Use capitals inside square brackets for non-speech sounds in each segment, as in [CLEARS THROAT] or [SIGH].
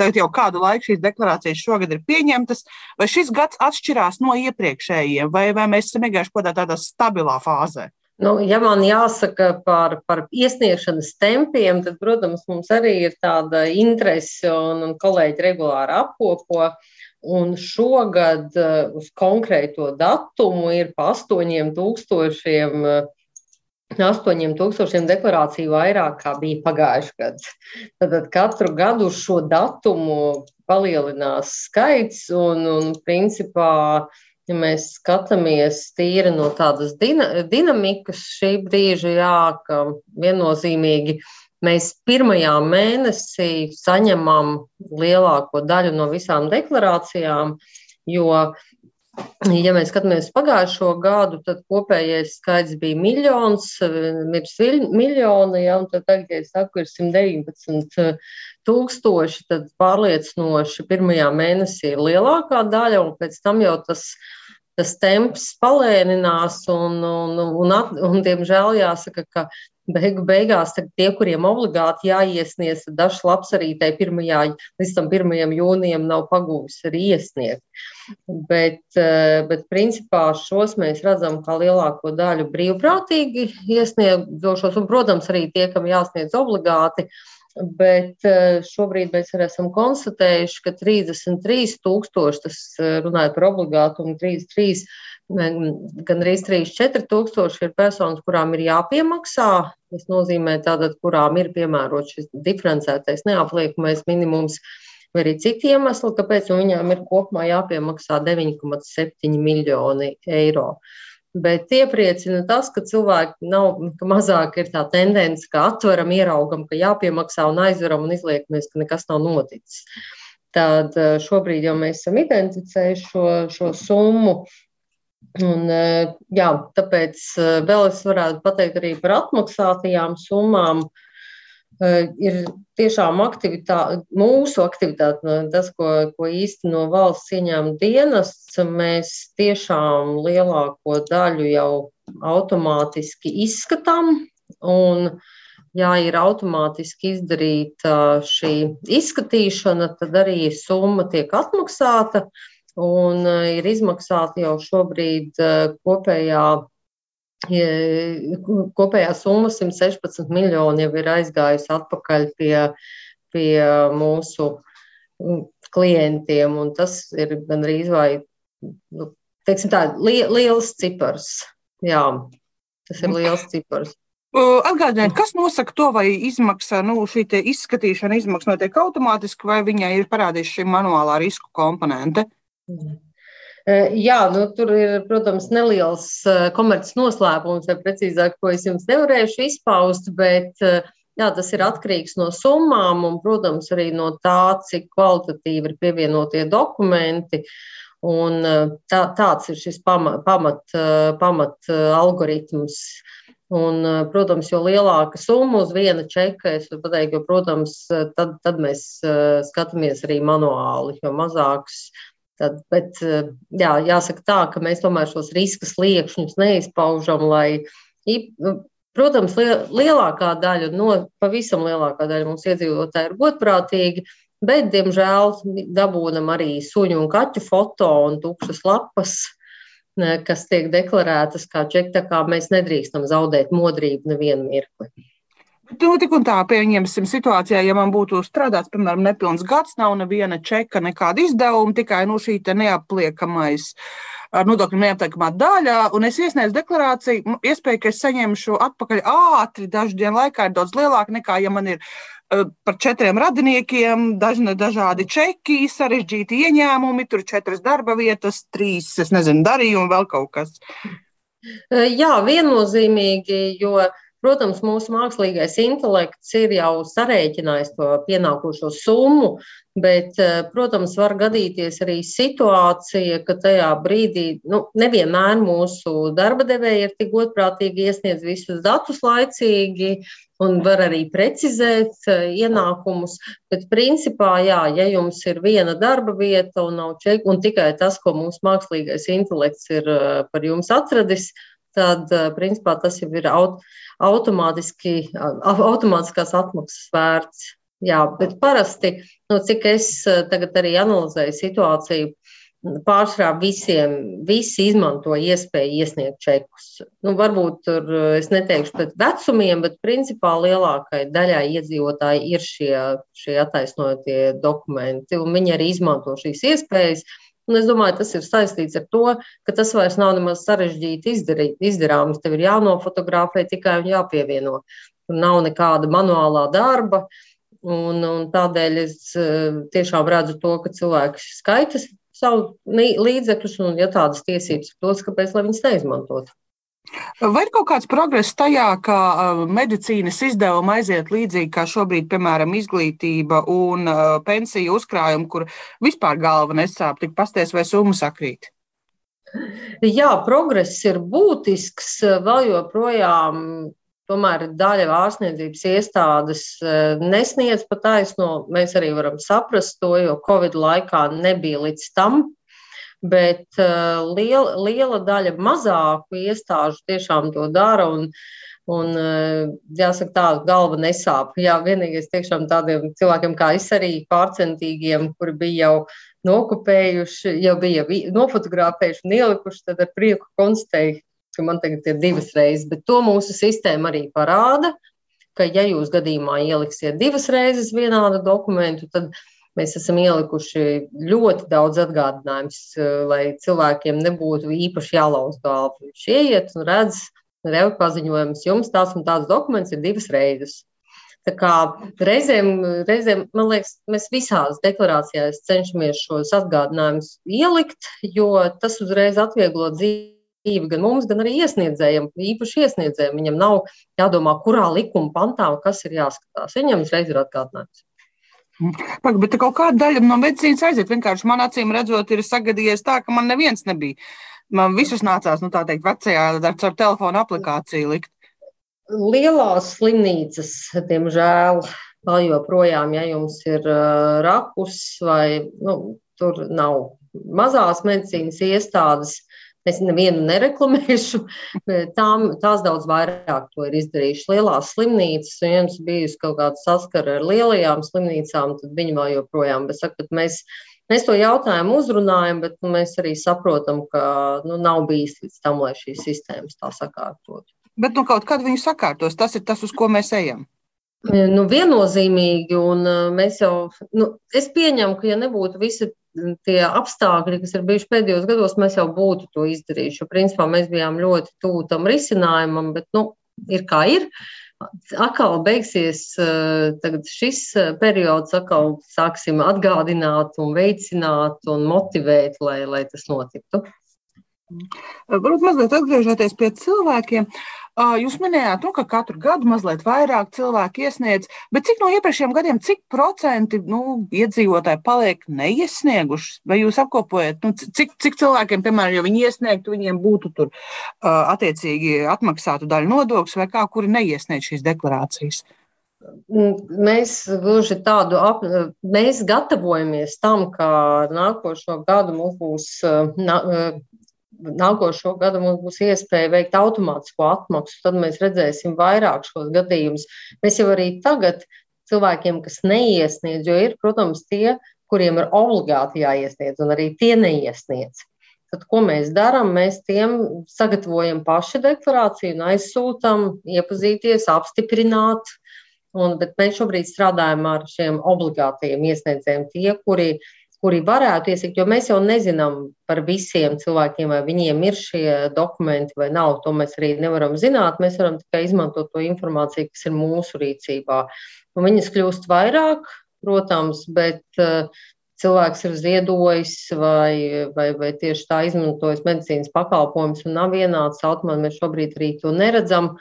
tagad jau kādu laiku šīs deklarācijas šogad ir pieņemtas, vai šis gads atšķirās no iepriekšējiem, vai, vai mēs esam vienkārši kaut kādā tādā stabilā fāzē? Nu, ja man jāsaka par, par iesniegšanas tempiem, tad, protams, mums arī ir tāda interese un, un kolēģi regulāri apkopo. Un šogad uz konkrēto datumu ir pa 8000 8000 deklarāciju vairāk kā bija pagājušajā gadā. Tad katru gadu uz šo datumu palielinās skaits, un, un principā, ja mēs skatāmies tīri no tādas dina, dinamikas šī brīža, jā, ka viennozīmīgi mēs pirmajā mēnesī saņemam lielāko daļu no visām deklarācijām, jo Ja mēs skatāmies pagājušo gadu, tad kopējais skaits bija miljons, mirs miljoni, ja, un tad tagad, ja es saku, ir 119 tūkstoši, tad pārliecinoši pirmajā mēnesī ir lielākā daļa, un pēc tam jau tas, tas temps palēninās, un, un, un, un, un diemžēl jāsaka, ka beigu beigās tie, kuriem obligāti jāiesniedz, dažs labs arī tai pirmajā, līdz tam 1. jūnijam nav pagūvis arī iesniegt. Bet, eh, bet principā šos mēs redzam kā lielāko daļu brīvprātīgi iesniegdošos, un, protams, arī tie, kam jāsniedz obligāti. Bet eh, šobrīd mēs arī esam konstatējuši, ka 33,000, tas eh, runājot par obligātu, un 33 gan arī 3-4 tūkstoši ir personas, kurām ir jāpiemaksā. Tas nozīmē, tātad, kurām ir piemērots šis diferencētais neapliekamais minimums, vai arī citi iemesli, kāpēc viņām ir kopumā jāpiemaksā 9,7 miljoni eiro. Bet iepriecina tas, ka cilvēki nav, ka mazāk ir tā tendence, ka atveram, ieraugam, ka jāpiemaksā un aizveram un izliekamies, ka nekas nav noticis. Tad eh, šobrīd jau mēs esam identificējuši šo, šo summu, Un, eh, jā, tāpēc eh, vēl es varētu pateikt arī par atmaksātajām summām. Ir tiešām aktivitā, mūsu aktivitāte, tas, ko, ko īsteno valsts ieņēmuma dienests, mēs tiešām lielāko daļu jau automātiski izskatām. Un, ja ir automātiski izdarīta šī izskatīšana, tad arī summa tiek atmaksāta. Uh, un eh, ir izmaksāta jau šobrīd eh, kopējā, kopējā summa 116 miljoni jau ir aizgājusi atpakaļ pie, pie mūsu mm, klientiem, un tas ir gandrīz vai, nu, teiksim tā, li, liels cipars. Jā, tas ir liels cipars. Atgādiniet, kas nosaka to, vai izmaksa, nu, šī izskatīšana izmaksa notiek automātiski, vai viņai ir parādījusi šī manuālā risku komponente? Jā, nu, tur ir, protams, neliels komerces noslēpums, vai precīzāk, ko es jums nevarēšu izpaust, bet jā, tas ir atkarīgs no summām un, protams, arī no tā, cik kvalitatīvi ir pievienotie dokumenti. Un tā, tāds ir šis pamat, pamat, pamat algoritms. Un, protams, jo lielāka summa uz viena čeka, es varu pateikt, jo, protams, tad, tad mēs skatāmies arī manuāli, jo mazāks Tad, bet, eh, jā, jāsaka tā, ka mēs tomēr šos riska sliekšņus neizpaužam, lai, nu, protams, lielākā daļa, no pavisam lielākā daļa mums iedzīvotāji ir godprātīgi, bet, diemžēl, dabūnam arī suņu un kaķu foto un tukšas lapas, kas tiek deklarētas kā čeki, tā kā mēs nedrīkstam zaudēt modrību nevienu mirkli. Nu, tik un tā, pieņemsim situācijā, ja man būtu strādāts, piemēram, nepilns gads, nav neviena čeka, nekāda izdevuma, tikai nu, šī neapliekamais ar nodokļu neapliekamā daļa, un es iesniedzu deklarāciju, iespēja, ka es saņemšu atpakaļ ātri, dažu dienu laikā ir daudz lielāka nekā, ja man ir uh, par četriem radiniekiem, dažna, dažādi čeki, sarežģīti ieņēmumi, tur četras darba vietas, trīs, es nezinu, darījumi, vēl kaut kas. Jā, viennozīmīgi, jo Protams, mūsu mākslīgais intelekts ir jau sarēķinājis to pienākošo summu, bet, eh, protams, var gadīties arī situācija, ka tajā brīdī nu, nevienmēr mūsu darba devēji ir tik godprātīgi iesniedz visus datus laicīgi un var arī precizēt eh, ienākumus. Bet, principā, jā, ja jums ir viena darba vieta un čeka, un tikai tas, ko mūsu mākslīgais intelekts ir eh, par jums atradis, tad, principā, tas jau ir automātiski, automātiskās atmaksas vērts. Jā, bet parasti, nu, cik es tagad arī analizēju situāciju, pārsvarā visiem, visi izmanto iespēju iesniegt čekus. Nu, varbūt tur es neteikšu pēc vecumiem, bet principā lielākai daļai iedzīvotāji ir šie, šie attaisnotie dokumenti, un viņi arī izmanto šīs iespējas. Un es domāju, tas ir saistīts ar to, ka tas vairs nav nemaz sarežģīti izdarīt, izdarāms. Tev ir jānofotografē tikai un jāpievieno. Tur nav nekāda manuālā darba. Un, un tādēļ es tiešām redzu to, ka cilvēki skaitas savu līdzekļus, un, ja tādas tiesības ir dotas, kāpēc lai viņas neizmantotu? Vai ir kaut kāds progress tajā, ka medicīnas izdevumi aiziet līdzīgi kā šobrīd, piemēram, izglītība un pensiju uzkrājumi, kur vispār galva nesāp, tik pasties vai summa sakrīt? Jā, progress ir būtisks. Vēl joprojām tomēr daļa ārstniecības iestādes nesniedz pa taisno. Mēs arī varam saprast to, jo Covid laikā nebija līdz tam bet uh, liela, liela daļa mazāku iestāžu tiešām to dara. Un, Un, uh, jāsaka, tā galva nesāp. Jā, vienīgais tiešām tādiem cilvēkiem kā es arī pārcentīgiem, kuri bija jau nokopējuši, jau bija nofotografējuši un ielikuši, tad ar prieku konstatēju, ka man tagad ir divas reizes. Bet to mūsu sistēma arī parāda, ka ja jūs gadījumā ieliksiet divas reizes vienādu dokumentu, tad Mēs esam ielikuši ļoti daudz atgādinājumus, eh, lai cilvēkiem nebūtu īpaši jālauz galva. Viņš ieiet un redz, revi paziņojums, jums tāds un tāds dokuments ir divas reizes. Tā kā reizēm, reizēm, man liekas, mēs visās deklarācijās cenšamies šos atgādinājumus ielikt, jo tas uzreiz atvieglo dzīvi gan mums, gan arī iesniedzējiem, īpaši iesniedzējiem. Viņam nav jādomā, kurā likuma pantā kas ir jāskatās. Viņam uzreiz ir atgādinājums. Pak, bet kaut kāda daļa no medicīnas aiziet. Vienkārši man acīm redzot, ir sagadījies tā, ka man neviens nebija. Man visus nācās, nu tā teikt, vecajā ar telefonu aplikāciju likt. Lielās slimnīcas, diemžēl, vēl joprojām, ja jums ir rakus vai nu, tur nav mazās medicīnas iestādes, Es nevienu nereklamēšu, tām, tās daudz vairāk to ir izdarījušas. Lielās slimnīcas, un jums bijusi kaut kāda saskara ar lielajām slimnīcām, tad viņi vēl joprojām. Bet saka, mēs, mēs to jautājumu uzrunājam, bet nu, mēs arī saprotam, ka nu, nav bijis līdz tam, lai šīs sistēmas tā sakārtotu. Bet nu, kaut kad viņi sakārtos, tas ir tas, uz ko mēs ejam. Nu, viennozīmīgi, un mēs jau, nu, es pieņemu, ka ja nebūtu visi tie apstākļi, kas ir bijuši pēdējos gados, mēs jau būtu to izdarījuši. Principā, mēs bijām ļoti tuvu tam risinājumam, bet, nu, ir kā ir. Atkal beigsies šis periods, atkal sāksim atgādināt, un veicināt un motivēt, lai, lai tas notiktu. Varbūt mazliet atgriežoties pie cilvēkiem. Jūs minējāt, nu, ka katru gadu mazliet vairāk cilvēku iesniedz, bet cik no iepriekšējiem gadiem, cik procenti nu, iedzīvotāji paliek neiesnieguši? Vai jūs apkopojat, nu, cik, cik cilvēkiem, piemēram, ja viņi iesniegtu, viņiem būtu tur attiecīgi atmaksātu daļu nodokļus, vai kā, kuri neiesniedz šīs deklarācijas? Mēs gluži tādu, ap, mēs gatavojamies tam, ka nākošo gadu mums būs nākošo gadu mums būs iespēja veikt automātisko atmaksu, tad mēs redzēsim vairāk šos gadījumus. Mēs jau arī tagad cilvēkiem, kas neiesniedz, jo ir, protams, tie, kuriem ir obligāti jāiesniedz, un arī tie neiesniedz. Tad, ko mēs darām? Mēs tiem sagatavojam paši deklarāciju un aizsūtām, iepazīties, apstiprināt. Un, bet mēs šobrīd strādājam ar šiem obligātajiem iesniedzējiem, tie, kuri uh, kuri varētu iesniegt, jo mēs jau nezinām par visiem cilvēkiem, vai viņiem ir šie dokumenti vai nav. To mēs arī nevaram zināt. Mēs varam tikai izmantot to informāciju, kas ir mūsu rīcībā. Un viņas kļūst vairāk, protams, bet uh, cilvēks ir ziedojis vai, vai, vai tieši tā izmantojis medicīnas pakalpojumus un nav vienāds automāts. Mēs šobrīd arī to neredzam.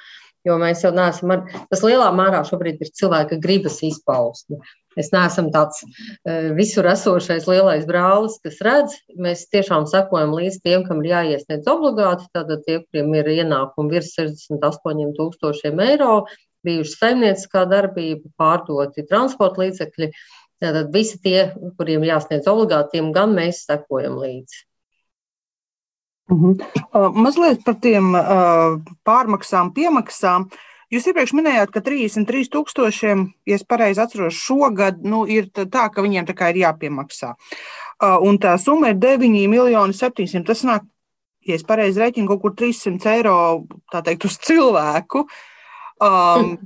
Jo mēs jau neesam, ar, tas lielā mērā šobrīd ir cilvēka gribas izpausme. Mēs neesam tāds e, visur esošais lielais brālis, kas redz. Mēs tiešām sekojam līdz tiem, kam ir jāiesniedz obligāti. Tātad tie, kuriem ir ienākumi virs 68 tūkstošiem eiro, bijuši saimnieciskā darbība, pārdoti transporta līdzekļi. Tātad visi tie, kuriem jāsniedz obligāti, tiem gan mēs sekojam līdzi. Uh -huh. uh, mazliet par tiem uh, pārmaksām, piemaksām. Jūs iepriekš minējāt, ka 33 tūkstošiem, ja es pareizi atceros, šogad nu, ir tā, ka viņiem tā kā ir jāpiemaksā. Un tā summa ir 9 miljoni 700. Tas nāk, ja es pareizi reiķinu, kaut kur 300 eiro, teikt, uz cilvēku. Um,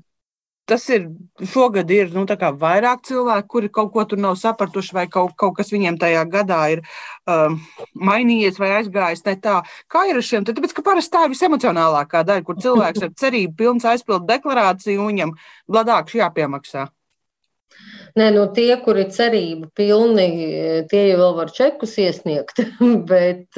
tas ir šogad ir nu, vairāk cilvēku, kuri kaut ko tur nav sapratuši, vai kaut, kaut kas viņiem tajā gadā ir um, mainījies vai aizgājis ne tā. Kā ir ar šiem? Tāpēc, ka parasti tā ir visemocionālākā daļa, kur cilvēks ar cerību pilns aizpild deklarāciju un viņam bladākš jāpiemaksā. Nē, no tie, kuri cerību pilni, tie jau vēl var čekus iesniegt, [LAUGHS] bet,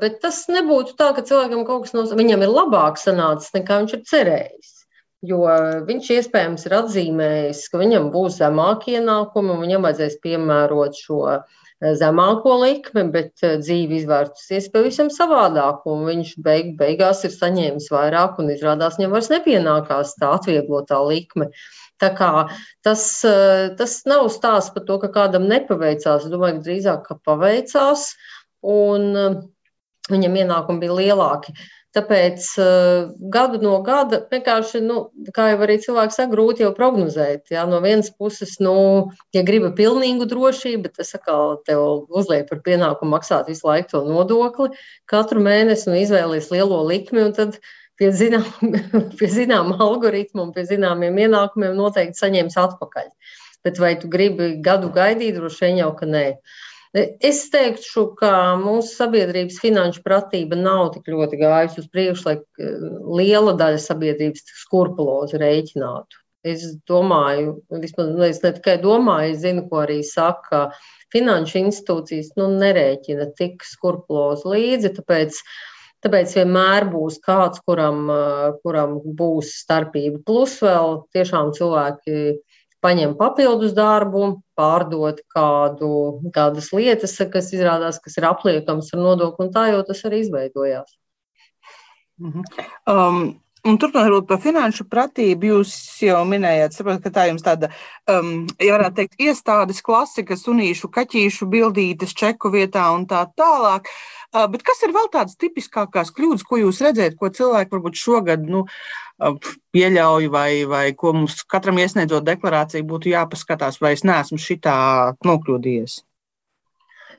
bet tas nebūtu tā, ka cilvēkam kaut kas no viņam ir labāk sanācis, nekā viņš ir cerējis. Jo viņš iespējams ir atzīmējis, ka viņam būs zemāki ienākumi un viņam vajadzēs piemērot šo eh, zemāko likmi, bet eh, dzīve izvērtusies pavisam savādāk. Viņš beig, beigās ir saņēmis vairāk un izrādās viņam vairs nepienākās tā atvieglotā likme. Tā kā tas, eh, tas nav stāsts par to, ka kādam nepaveicās. Es domāju, ka drīzāk ka paveicās un viņam ienākumi bija lielāki. Uh, Tāpēc uh, gadu no gada vienkārši, nu, kā jau arī cilvēks saka, grūti jau prognozēt. Jā. No vienas puses, nu, ja gribi pilnīgu drošību, tas atkal tev uzliek par pienākumu maksāt visu laiku to nodokli katru mēnesi un izvēlies lielo likmi. Tad pie zinām [LAUGHS] algoritma un pie zināmiem ienākumiem noteikti saņems atpakaļ. Bet vai tu gribi gadu gaidīt, droši vien jau ka nē. Uh, Es teiktu, ka mūsu sabiedrības finanšu pratība nav tik ļoti gājusi uz priekšu, lai eh, liela daļa sabiedrības skrupulozi rēķinātu. Es domāju, vismaz nu, es ne tikai domāju, es zinu, ko arī saka finanšu institūcijas, nu, nerēķina tik skrupulozi līdzi, tāpēc, tāpēc vienmēr būs kāds, kuram, eh, kuram būs starpība. Plus vēl tiešām cilvēki paņem papildus darbu, pārdot kādu, kādas lietas, kas izrādās, kas ir apliekams ar nodokli, un tā jau tas arī izveidojās. -hmm. um, Un turpinot par finanšu pratību, jūs jau minējāt, saprot, ka tā jums tāda, um, ja varētu teikt, iestādes klasika, sunīšu, kaķīšu bildītes čeku vietā un tā tālāk. Uh, bet kas ir vēl tādas tipiskākās kļūdas, ko jūs redzējat, ko cilvēki varbūt šogad nu, pieļauj, vai, vai ko mums katram iesniedzot deklarāciju būtu jāpaskatās, vai es neesmu šitā nokļūdījies?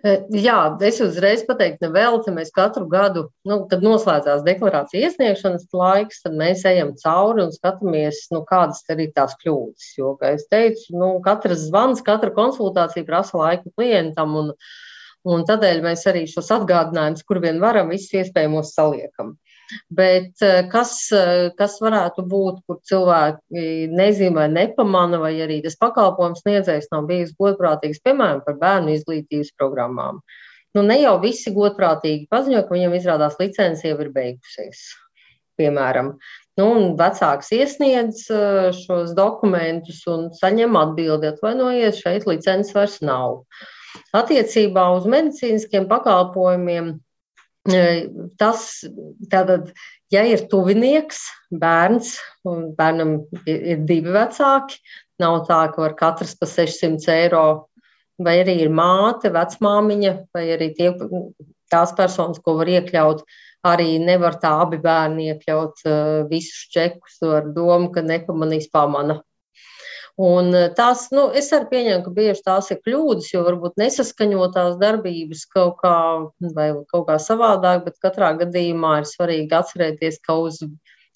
E, jā, es uzreiz pateiktu, nevelti mēs katru gadu, nu, kad noslēdzās deklarācija iesniegšanas laiks, tad mēs ejam cauri un skatāmies, nu, kādas ir tās kļūdas. Jo, kā es teicu, nu, katrs zvans, katra konsultācija prasa laiku klientam, un, un tādēļ mēs arī šos atgādinājumus, kur vien varam, visus iespējamos saliekam. Bet eh, kas, eh, kas varētu būt, kur cilvēki nezina vai nepamana, vai arī tas pakalpojums sniedzējs nav bijis godprātīgs, piemēram, par bērnu izglītības programmām. Nu, ne jau visi godprātīgi paziņo, ka viņam izrādās licence jau ir beigusies. Piemēram, nu, vecāks iesniedz eh, šos dokumentus un saņem atbildi, atvainojiet, šeit licences vairs nav. Attiecībā uz medicīniskiem pakalpojumiem Tas tātad, ja ir tuvinieks, bērns, un bērnam ir divi vecāki, nav tā, ka var katrs pa 600 eiro, vai arī ir māte, vecmāmiņa, vai arī tie, tās personas, ko var iekļaut, arī nevar tā abi bērni iekļaut visus čekus ar domu, ka nepamanīs pamana. Un eh, tās, nu, es arī pieņemu, ka bieži tās ir kļūdas, jo varbūt nesaskaņotās darbības kaut kā, vai kaut kā savādāk, bet katrā gadījumā ir svarīgi atcerēties, ka, uz,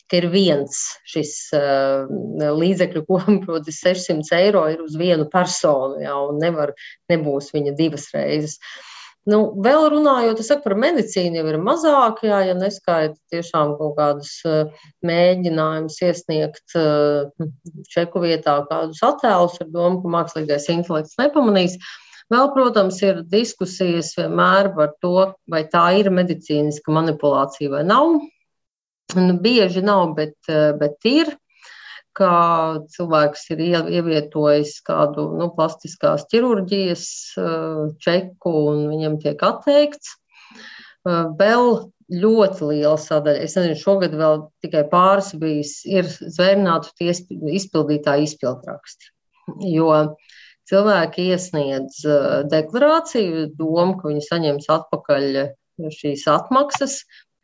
ka ir viens šis uh, līdzekļu kopums, proti, 600 eiro ir uz vienu personu, jā, un nevar, nebūs viņa divas reizes. Uh, Nu, vēl runājot par medicīnu, jau ir mazāk, jā, ja neskaita tiešām kaut kādus eh, mēģinājumus iesniegt eh, čeku vietā kādus attēlus ar domu, ka mākslīgais intelekts nepamanīs. Vēl, protams, ir diskusijas vienmēr par to, vai tā ir medicīniska manipulācija vai nav. Nu, bieži nav, bet, eh, bet ir ka cilvēks ir ievietojis kādu nu, plastiskās ķirurģijas eh, čeku un viņam tiek atteikts. Eh, vēl ļoti liela sadaļa, es nezinu, šogad vēl tikai pāris bijis, ir zvērnātu izpildītāju izpildraksti. Jo cilvēki iesniedz eh, deklarāciju, domu, ka viņi saņems atpakaļ šīs atmaksas,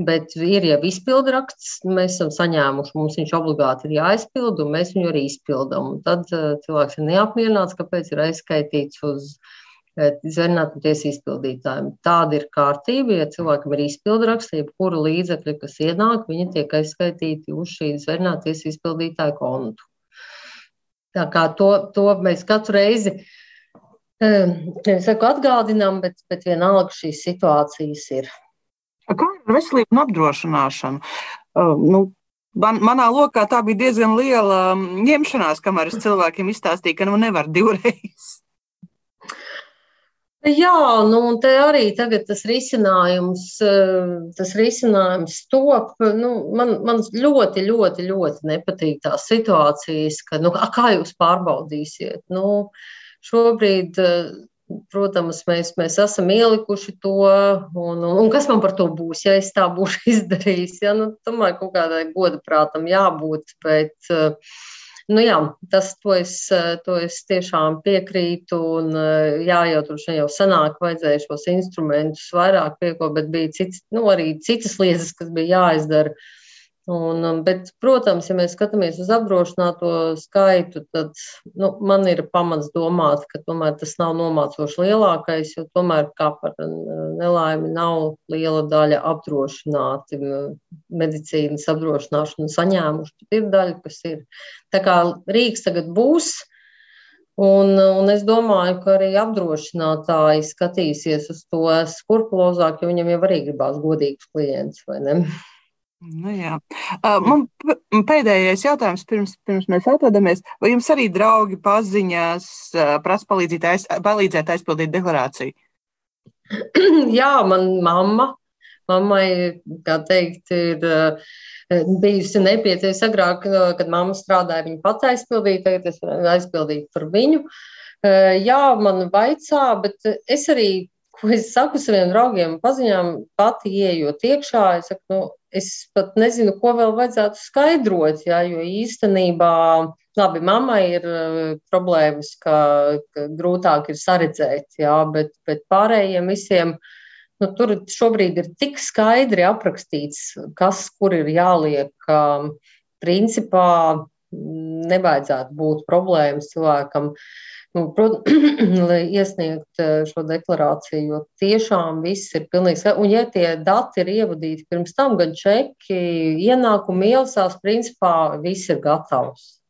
Bet ir jau izpildraksts, mēs esam saņēmuši, mums viņš obligāti ir jāizpild, un mēs viņu arī izpildām. Tad uh, cilvēks ir neapmierināts, kāpēc ir aizskaitīts uz uh, zvērnātu tiesu izpildītājiem. Tāda ir kārtība, ja cilvēkam ir izpildraksts, jebkura līdzekļa, kas ienāk, viņi tiek aizskaitīti uz šī zvērnātu tiesu izpildītāju kontu. Tā kā to, to mēs katru reizi uh, saku, atgādinām, bet, bet vienalga šīs situācijas ir. Kā ar veselību un apdrošināšanu? Uh, nu, man, manā lokā tā bija diezgan liela um, ņemšanās, kamēr es cilvēkiem izstāstīju, ka nu nevar divreiz. Jā, nu, un te arī tagad tas risinājums, tas risinājums top. Nu, man, man ļoti, ļoti, ļoti nepatīk tās situācijas, ka, nu, kā jūs pārbaudīsiet. Nu, šobrīd Protams, mēs, mēs esam ielikuši to, un, un, un kas man par to būs, ja es tā būšu [LAUGHS] izdarījis. Ja? Nu, tomēr kaut kādai godaprātam jābūt, bet nu, jā, tas, to es, to es tiešām piekrītu. Un, jā, jau tur jau senāk vajadzēja šos instrumentus vairāk pieko, bet bija cits, nu, arī citas lietas, kas bija jāizdara. Un, um, bet, protams, ja mēs skatāmies uz apdrošināto skaitu, tad nu, man ir pamats domāt, ka tomēr tas nav nomācoši lielākais, jo tomēr kā par nelaimi nav liela daļa apdrošināti, medicīnas apdrošināšanu saņēmuši. Tad ir daļa, kas ir. Tā kā Rīgas tagad būs. Un, un es domāju, ka arī apdrošinātāji skatīsies uz to skrupulozāk, jo viņam jau arī gribās vai ne? Nu, jā. Man pēdējais jautājums, pirms, pirms mēs atvadamies. Vai jums arī draugi paziņās prasa palīdzēt, aiz, palīdzēt aizpildīt deklarāciju? [CLEARS THROAT] Jā, man mamma. Mammai, kā teikt, ir bijusi nepieciešama agrāk, kad mamma strādāja, viņa pats aizpildīja, tagad es aizpildīju par viņu. Jā, man vaicā, bet es arī ko es saku saviem draugiem, paziņām, pati ieejot iekšā, es saku, nu, es pat nezinu, ko vēl vajadzētu skaidrot, jā, jo īstenībā, labi, mammai ir uh, problēmas, ka, ka grūtāk ir saredzēt, jā, bet, bet pārējiem visiem, nu, tur šobrīd ir tik skaidri aprakstīts, kas kur ir jāliek, principā nevajadzētu būt problēmas cilvēkam. Nu, [CLEARS THROAT] lai iesniegt eh, šo deklarāciju, jo tiešām viss ir pilnīgi skaidrs. Un, ja tie dati ir ievadīti pirms tam, gan čeki, ienākumi ielsās, principā viss ir gatavs.